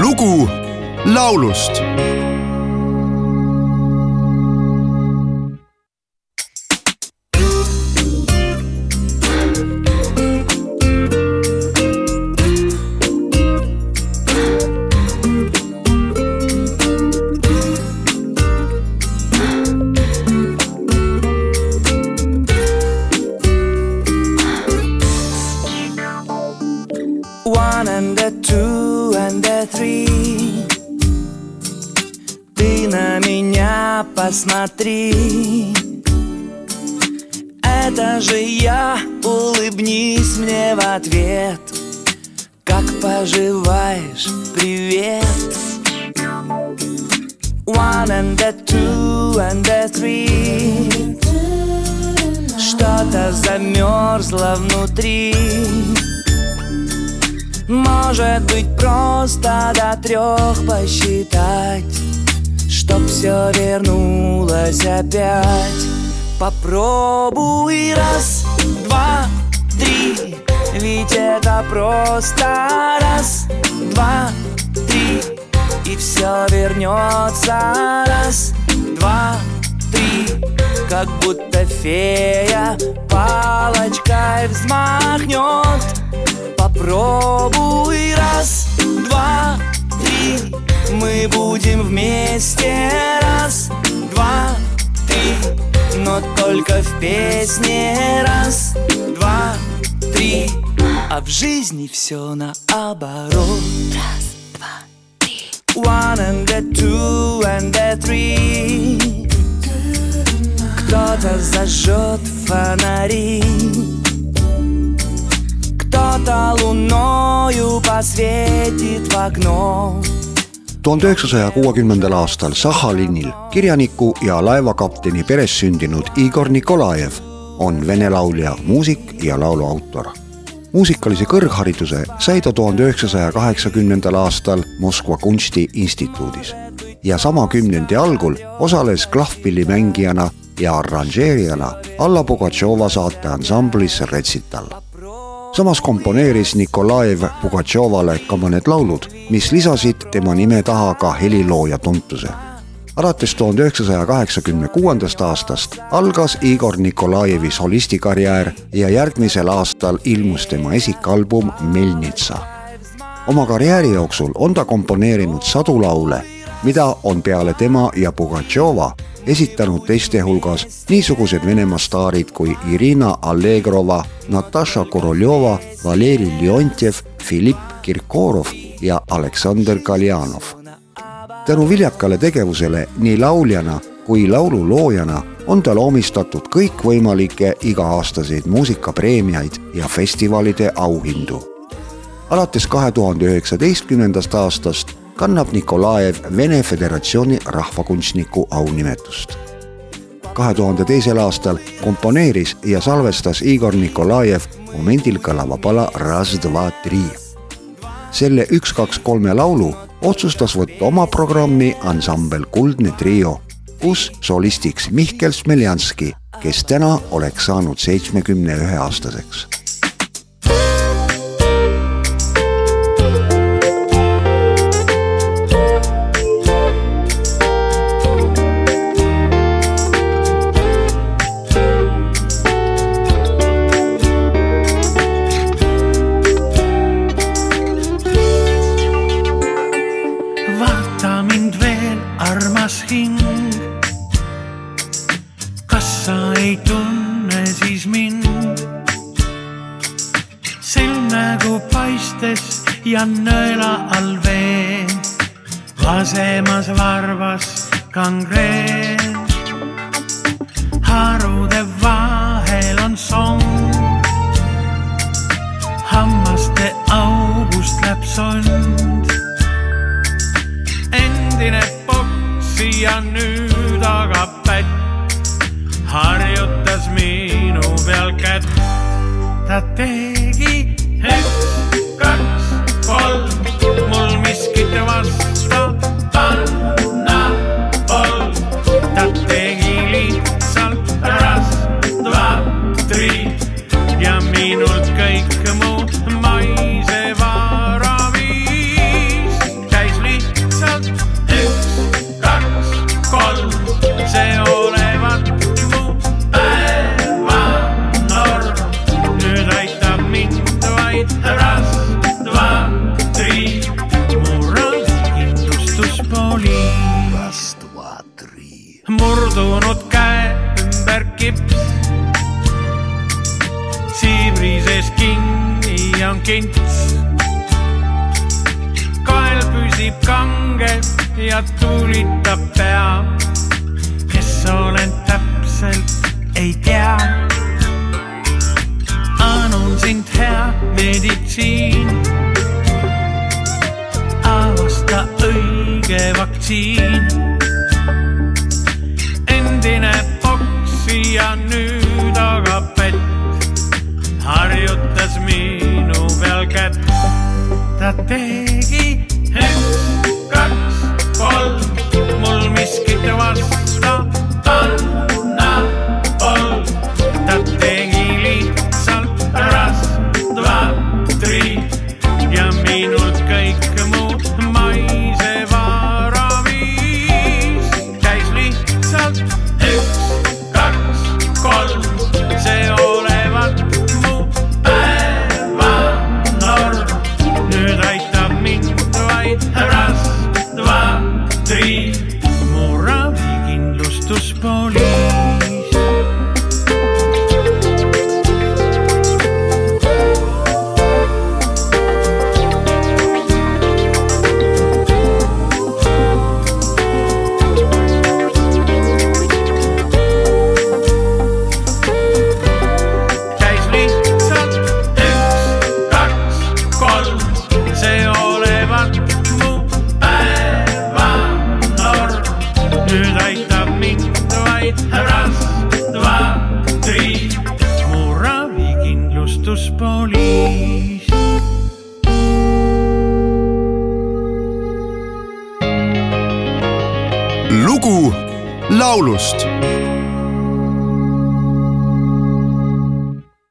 lugu laulust. One and посмотри. Это же я, улыбнись мне в ответ. Как поживаешь, привет. One and a two and a three. Что-то замерзло внутри. Может быть просто до трех посчитать Чтоб все вернулось опять. Попробуй раз, два, три. Ведь это просто раз, два, три. И все вернется раз, два, три. Как будто фея палочкой взмахнет Попробуй раз, два, три Мы будем вместе. Раз, два, три. Но только в песне. Раз, два, три. А в жизни все наоборот. Раз, два, три. One and a two and a three. Кто-то зажжет фонари. Кто-то луною посветит в окно tuhande üheksasaja kuuekümnendal aastal Sahhalinil kirjaniku ja laevakapteni peres sündinud Igor Nikolajev on vene laulja, muusik ja laulu autor. muusikalise kõrghariduse sai ta tuhande üheksasaja kaheksakümnendal aastal Moskva kunstiinstituudis ja sama kümnendi algul osales klahvpillimängijana ja arranžeerijana Alla Pugatšova saateansamblis Retsital samas komponeeris Nikolajev Pugatšovale ka mõned laulud, mis lisasid tema nime taha ka helilooja tuntuse. alates tuhande üheksasaja kaheksakümne kuuendast aastast algas Igor Nikolajevi solistikarjäär ja järgmisel aastal ilmus tema esikalbum Melnitsa. oma karjääri jooksul on ta komponeerinud sadu laule, mida on peale tema ja Pugatšova esitanud teiste hulgas niisugused Venemaa staarid kui Irina Allegrova, Natasha Koroljova, Valeri Leontjev, Filipp Kirkorov ja Aleksander Kaljanov. tänu viljakale tegevusele nii lauljana kui laululoojana on tal omistatud kõikvõimalikke iga-aastaseid muusikapreemiaid ja festivalide auhindu. alates kahe tuhande üheksateistkümnendast aastast kannab Nikolajev Vene Föderatsiooni rahvakunstniku aunimetust. kahe tuhande teisel aastal komponeeris ja salvestas Igor Nikolajev momendil kõlava pala Raz, dva, tri. selle üks, kaks, kolme laulu otsustas võtta oma programmi ansambel Kuldne trio, kus solistiks Mihkel Smeljanski, kes täna oleks saanud seitsmekümne ühe aastaseks silm nägu paistes ja nõela all vee. vasemas varvas kangreen. harude vahel on song. hammaste august läheb sond endine poksija nüüd aga pätt harjutas minu peal kätt. ta tegi üks, kaks, kolm, mul miskit vasta Petri. murdunud käe ümber kips. siibri sees kinni on kints. kael püsib kange ja tuulitab pea. kes olen täpselt, ei tea. annan sind hea meditsiin aasta õige vaktsiin endine poksija nüüd aga pett harjutas minu peal kätt. ta tegi lugu laulust